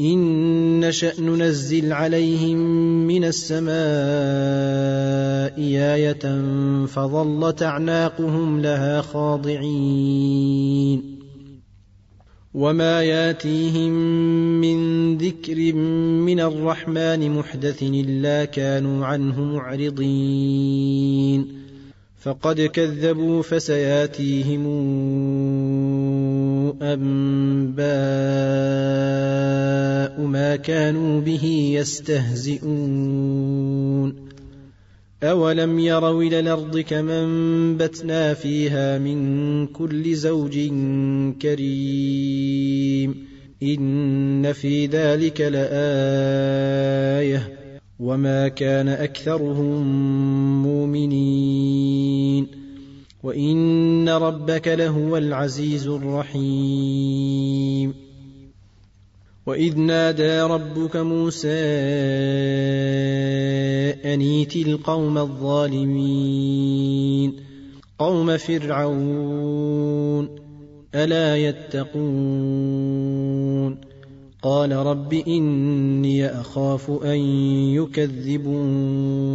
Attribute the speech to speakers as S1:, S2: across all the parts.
S1: إن نشأ ننزل عليهم من السماء آية فظلت أعناقهم لها خاضعين. وما ياتيهم من ذكر من الرحمن محدث إلا كانوا عنه معرضين. فقد كذبوا فسياتيهم أنباء ما كانوا به يستهزئون. أولم يروا إلى الأرض كما انبتنا فيها من كل زوج كريم. إن في ذلك لآية. وما كان أكثرهم مؤمنين. وإن ربك لهو العزيز الرحيم. وإذ نادى ربك موسى انيت القوم الظالمين. قوم فرعون ألا يتقون؟ قال رب إني أخاف أن يكذبون.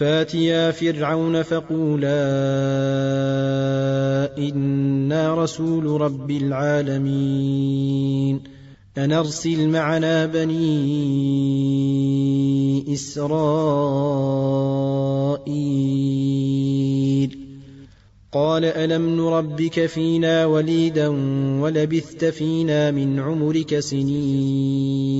S1: فاتيا فرعون فقولا أنا رسول رب العالمين ان ارسل معنا بني اسرائيل قال الم نربك فينا وليدا ولبثت فينا من عمرك سنين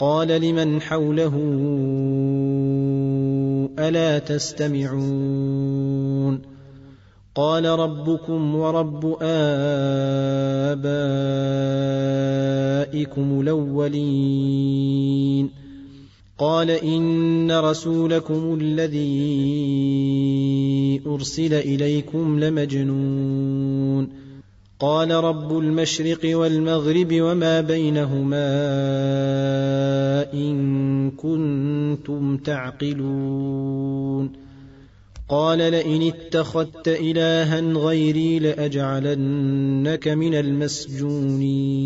S1: قال لمن حوله ألا تستمعون قال ربكم ورب آبائكم الأولين قال إن رسولكم الذي أرسل إليكم لمجنون قال رب المشرق والمغرب وما بينهما إن كنتم تعقلون. قال لئن اتخذت إلها غيري لأجعلنك من المسجونين.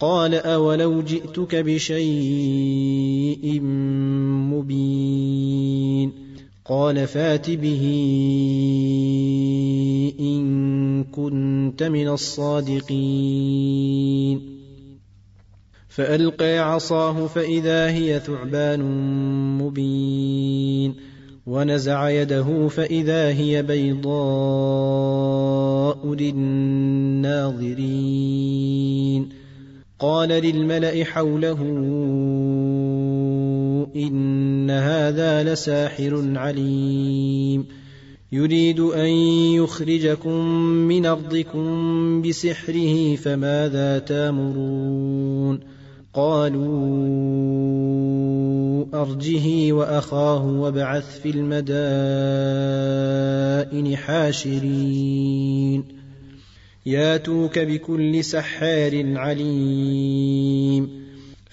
S1: قال أولو جئتك بشيء مبين. قال فات به إن كنت من الصادقين. فألقى عصاه فإذا هي ثعبان مبين. ونزع يده فإذا هي بيضاء للناظرين. قال للملأ حوله ان هذا لساحر عليم. يريد ان يخرجكم من ارضكم بسحره فماذا تامرون؟ قالوا ارجه واخاه وابعث في المدائن حاشرين. ياتوك بكل سحار عليم.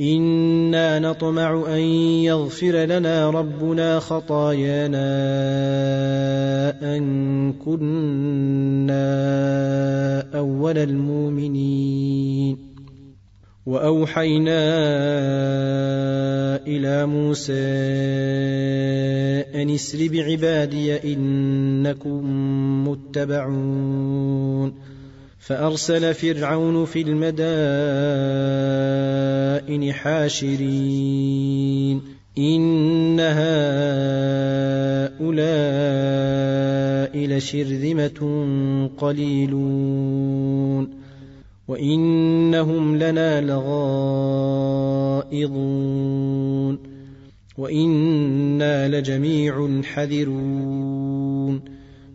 S1: أنا نطمع ان يغفر لنا ربنا خطايانا ان كنا اول المؤمنين واوحينا إلى موسى ان اسر بعبادي انكم متبعون فأرسل فرعون في المدائن حاشرين. إن هؤلاء لشرذمة قليلون. وإنهم لنا لغائظون وإنا لجميع حذرون.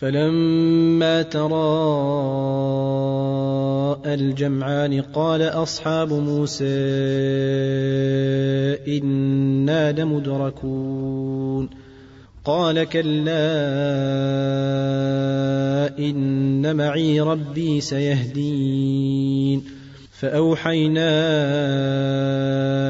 S1: فلما تراءى الجمعان قال أصحاب موسى إنا لمدركون. قال كلا إن معي ربي سيهدين. فأوحينا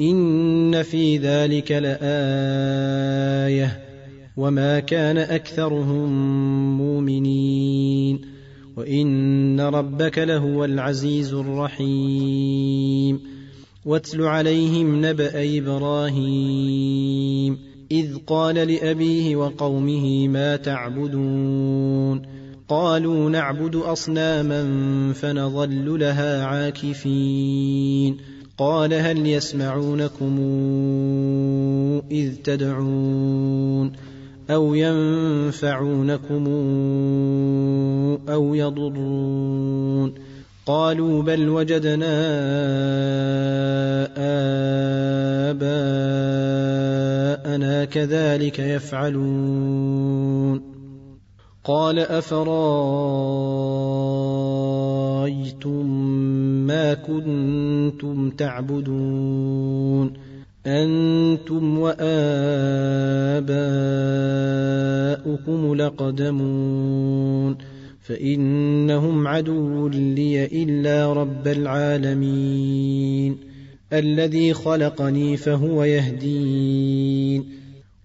S1: ان في ذلك لايه وما كان اكثرهم مؤمنين وان ربك لهو العزيز الرحيم واتل عليهم نبا إبراهيم إذ قال لأبيه وقومه ما تعبدون قالوا نعبد أصناما فنظل لها عاكفين قال هل يسمعونكم إذ تدعون أو ينفعونكم أو يضرون قالوا بل وجدنا آباءنا كذلك يفعلون قال أفرأيتم ما كنتم تعبدون أنتم وآباؤكم لقدمون فإنهم عدو لي إلا رب العالمين الذي خلقني فهو يهدين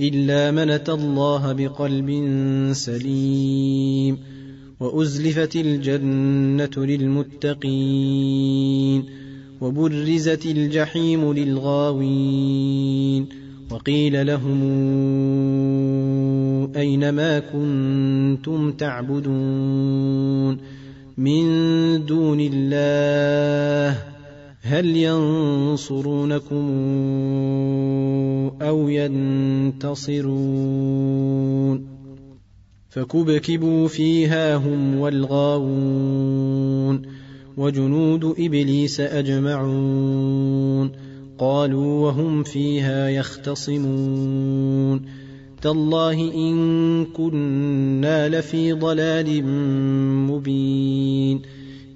S1: إلا من أتى الله بقلب سليم وأزلفت الجنة للمتقين وبرزت الجحيم للغاوين وقيل لهم اين ما كنتم تعبدون من دون الله هل ينصرونكم أو ينتصرون؟ فكبكبوا فيها هم والغاوون وجنود إبليس أجمعون. قالوا وهم فيها يختصمون. تالله إن كنا لفي ضلال مبين.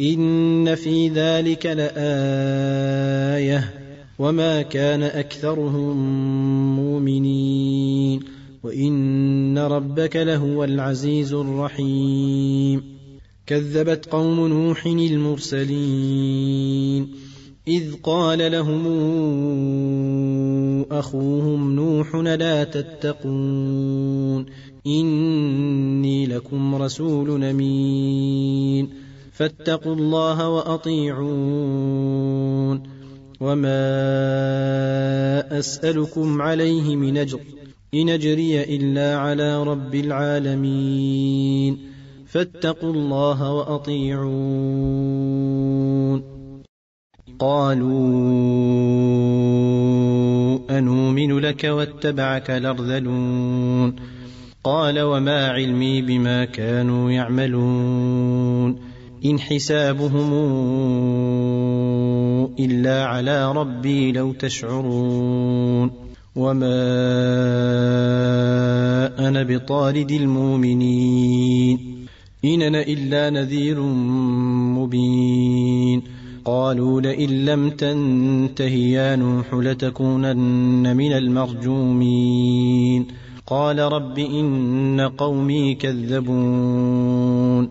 S1: ان في ذلك لايه وما كان اكثرهم مؤمنين وان ربك لهو العزيز الرحيم كذبت قوم نوح المرسلين اذ قال لهم اخوهم نوح لا تتقون اني لكم رسول امين فاتقوا الله وأطيعون. وما أسألكم عليه من أجر إن أجري إلا على رب العالمين. فاتقوا الله وأطيعون. قالوا أنومن لك واتبعك الأرذلون. قال وما علمي بما كانوا يعملون. إن حسابهم إلا على ربي لو تشعرون وما أنا بطارد المؤمنين إن أنا إلا نذير مبين قالوا لئن لم تنته يا نوح لتكونن من المرجومين قال رب إن قومي كذبون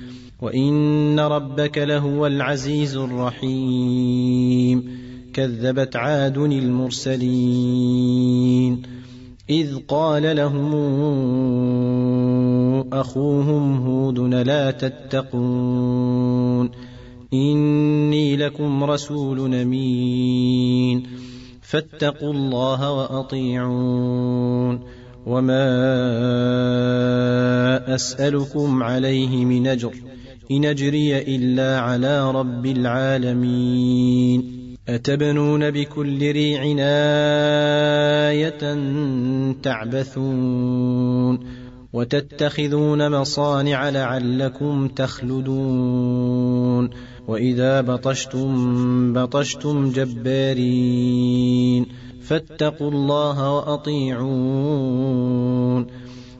S1: وإن ربك لهو العزيز الرحيم. كذبت عاد المرسلين. إذ قال لهم أخوهم هود لا تتقون. إني لكم رسول أمين. فاتقوا الله وأطيعون. وما أسألكم عليه من أجر. إن أجري إلا على رب العالمين. أتبنون بكل ريع آية تعبثون. وتتخذون مصانع لعلكم تخلدون. وإذا بطشتم بطشتم جبارين. فاتقوا الله وأطيعون.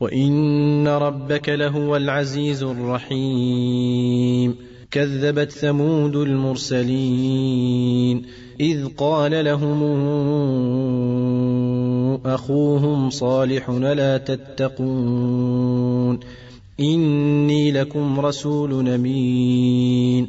S1: وإن ربك لهو العزيز الرحيم كذبت ثمود المرسلين اذ قال لهم اخوهم صالح لا تتقون اني لكم رسول امين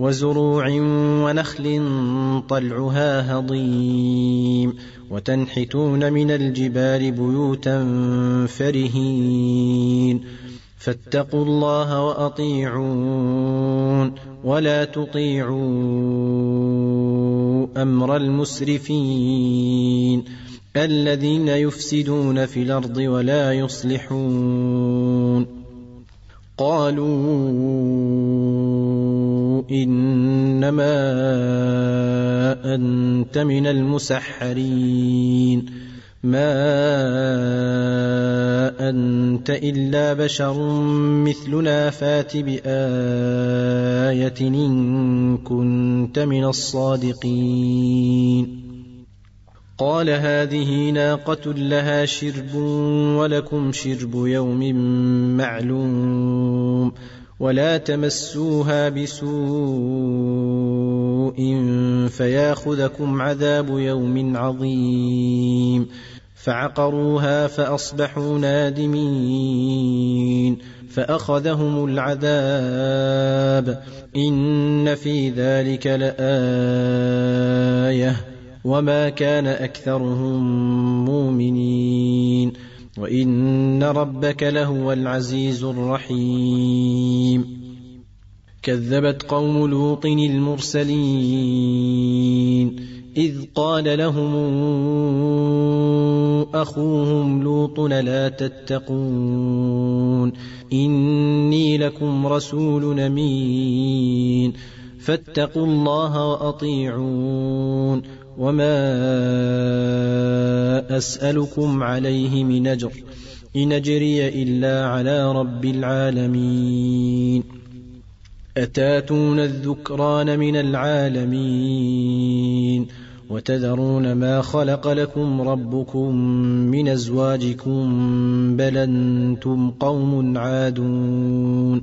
S1: وزروع ونخل طلعها هضيم وتنحتون من الجبال بيوتا فرهين فاتقوا الله وأطيعون ولا تطيعوا أمر المسرفين الذين يفسدون في الأرض ولا يصلحون قالوا إنما أنت من المسحرين. ما أنت إلا بشر مثلنا فات بآية إن كنت من الصادقين. قال هذه ناقة لها شرب ولكم شرب يوم معلوم. ولا تمسوها بسوء فياخذكم عذاب يوم عظيم. فعقروها فأصبحوا نادمين. فأخذهم العذاب. إن في ذلك لآية. وما كان أكثرهم مؤمنين. وإن ربك لهو العزيز الرحيم. كذبت قوم لوط المرسلين إذ قال لهم أخوهم لوط لا تتقون إني لكم رسول أمين فاتقوا الله وأطيعون. وما أسألكم عليه من أجر إن أجري إلا على رب العالمين اتاتون الذكران من العالمين وتذرون ما خلق لكم ربكم من ازواجكم بل أنتم قوم عادون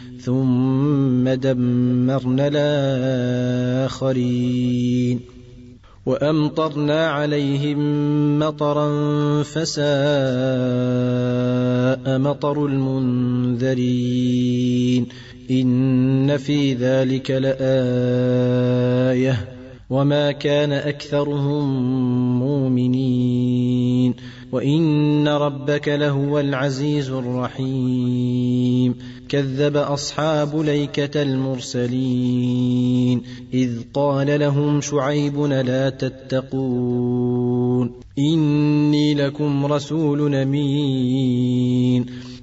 S1: ثم دمرنا الآخرين. وأمطرنا عليهم مطرا فساء مطر المنذرين. إن في ذلك لآية. وما كان أكثرهم مؤمنين. وإن ربك لهو العزيز الرحيم. كذب أصحاب ليكة المرسلين. إذ قال لهم شعيب لا تتقون. إني لكم رسول أمين.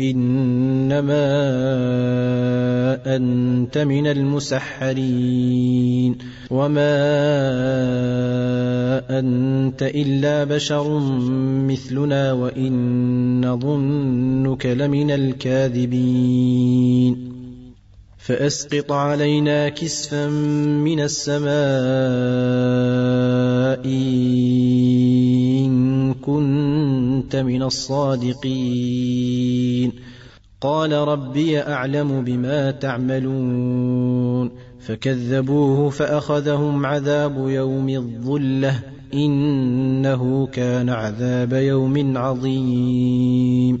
S1: إنما أنت من المسحرين وما أنت إلا بشر مثلنا وإن نظنك لمن الكاذبين فأسقط علينا كسفا من السماء إن كنت من الصادقين. قال ربي أعلم بما تعملون. فكذبوه فأخذهم عذاب يوم الظلة إنه كان عذاب يوم عظيم.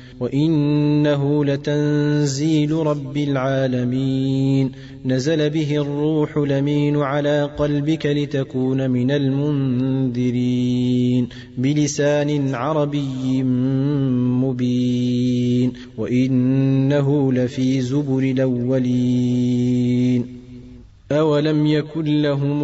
S1: وإنه لتنزيل رب العالمين. نزل به الروح لمين على قلبك لتكون من المنذرين. بلسان عربي مبين. وإنه لفي زبر الأولين. أولم يكن لهم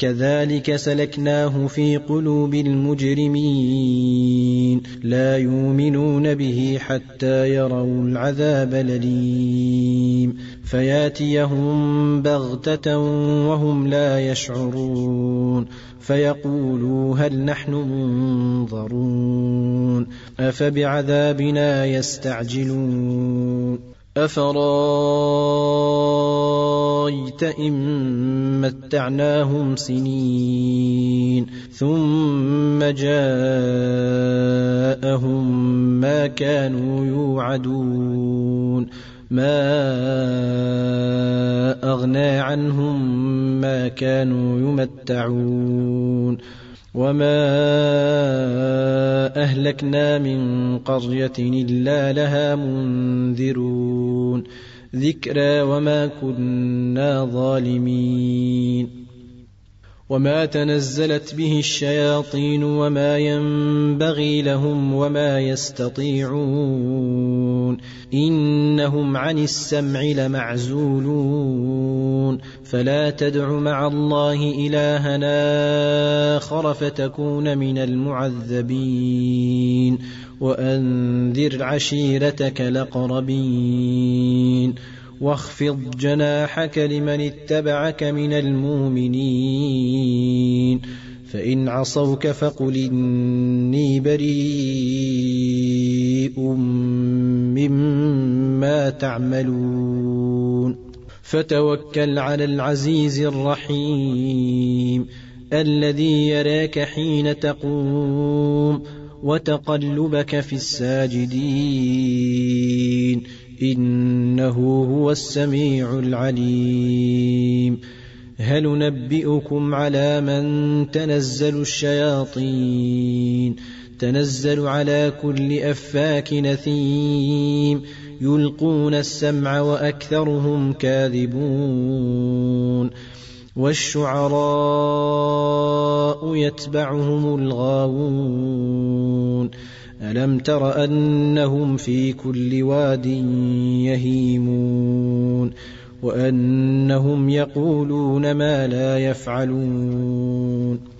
S1: كذلك سلكناه في قلوب المجرمين. لا يؤمنون به حتى يروا العذاب الأليم. فياتيهم بغتة وهم لا يشعرون. فيقولوا هل نحن منظرون. أفبعذابنا يستعجلون. أفرايت إن متعناهم سنين ثم جاءهم ما كانوا يوعدون ما أغنى عنهم ما كانوا يمتعون وما أهلكنا من قرية إلا لها منذرون ذكرى وما كنا ظالمين. وما تنزلت به الشياطين وما ينبغي لهم وما يستطيعون. إنهم عن السمع لمعزولون. فلا تدع مع الله الها آخر فتكون من المعذبين وأنذر عشيرتك الأقربين واخفض جناحك لمن اتبعك من المؤمنين فإن عصوك فقل إني بريء مما تعملون فتوكل على العزيز الرحيم الذي يراك حين تقوم وتقلبك في الساجدين إنه هو السميع العليم هل نبئكم على من تنزل الشياطين تنزل على كل أفاك نثيم. يلقون السمع وأكثرهم كاذبون. والشعراء يتبعهم الغاوون. ألم تر أنهم في كل واد يهيمون؟ وأنهم يقولون ما لا يفعلون.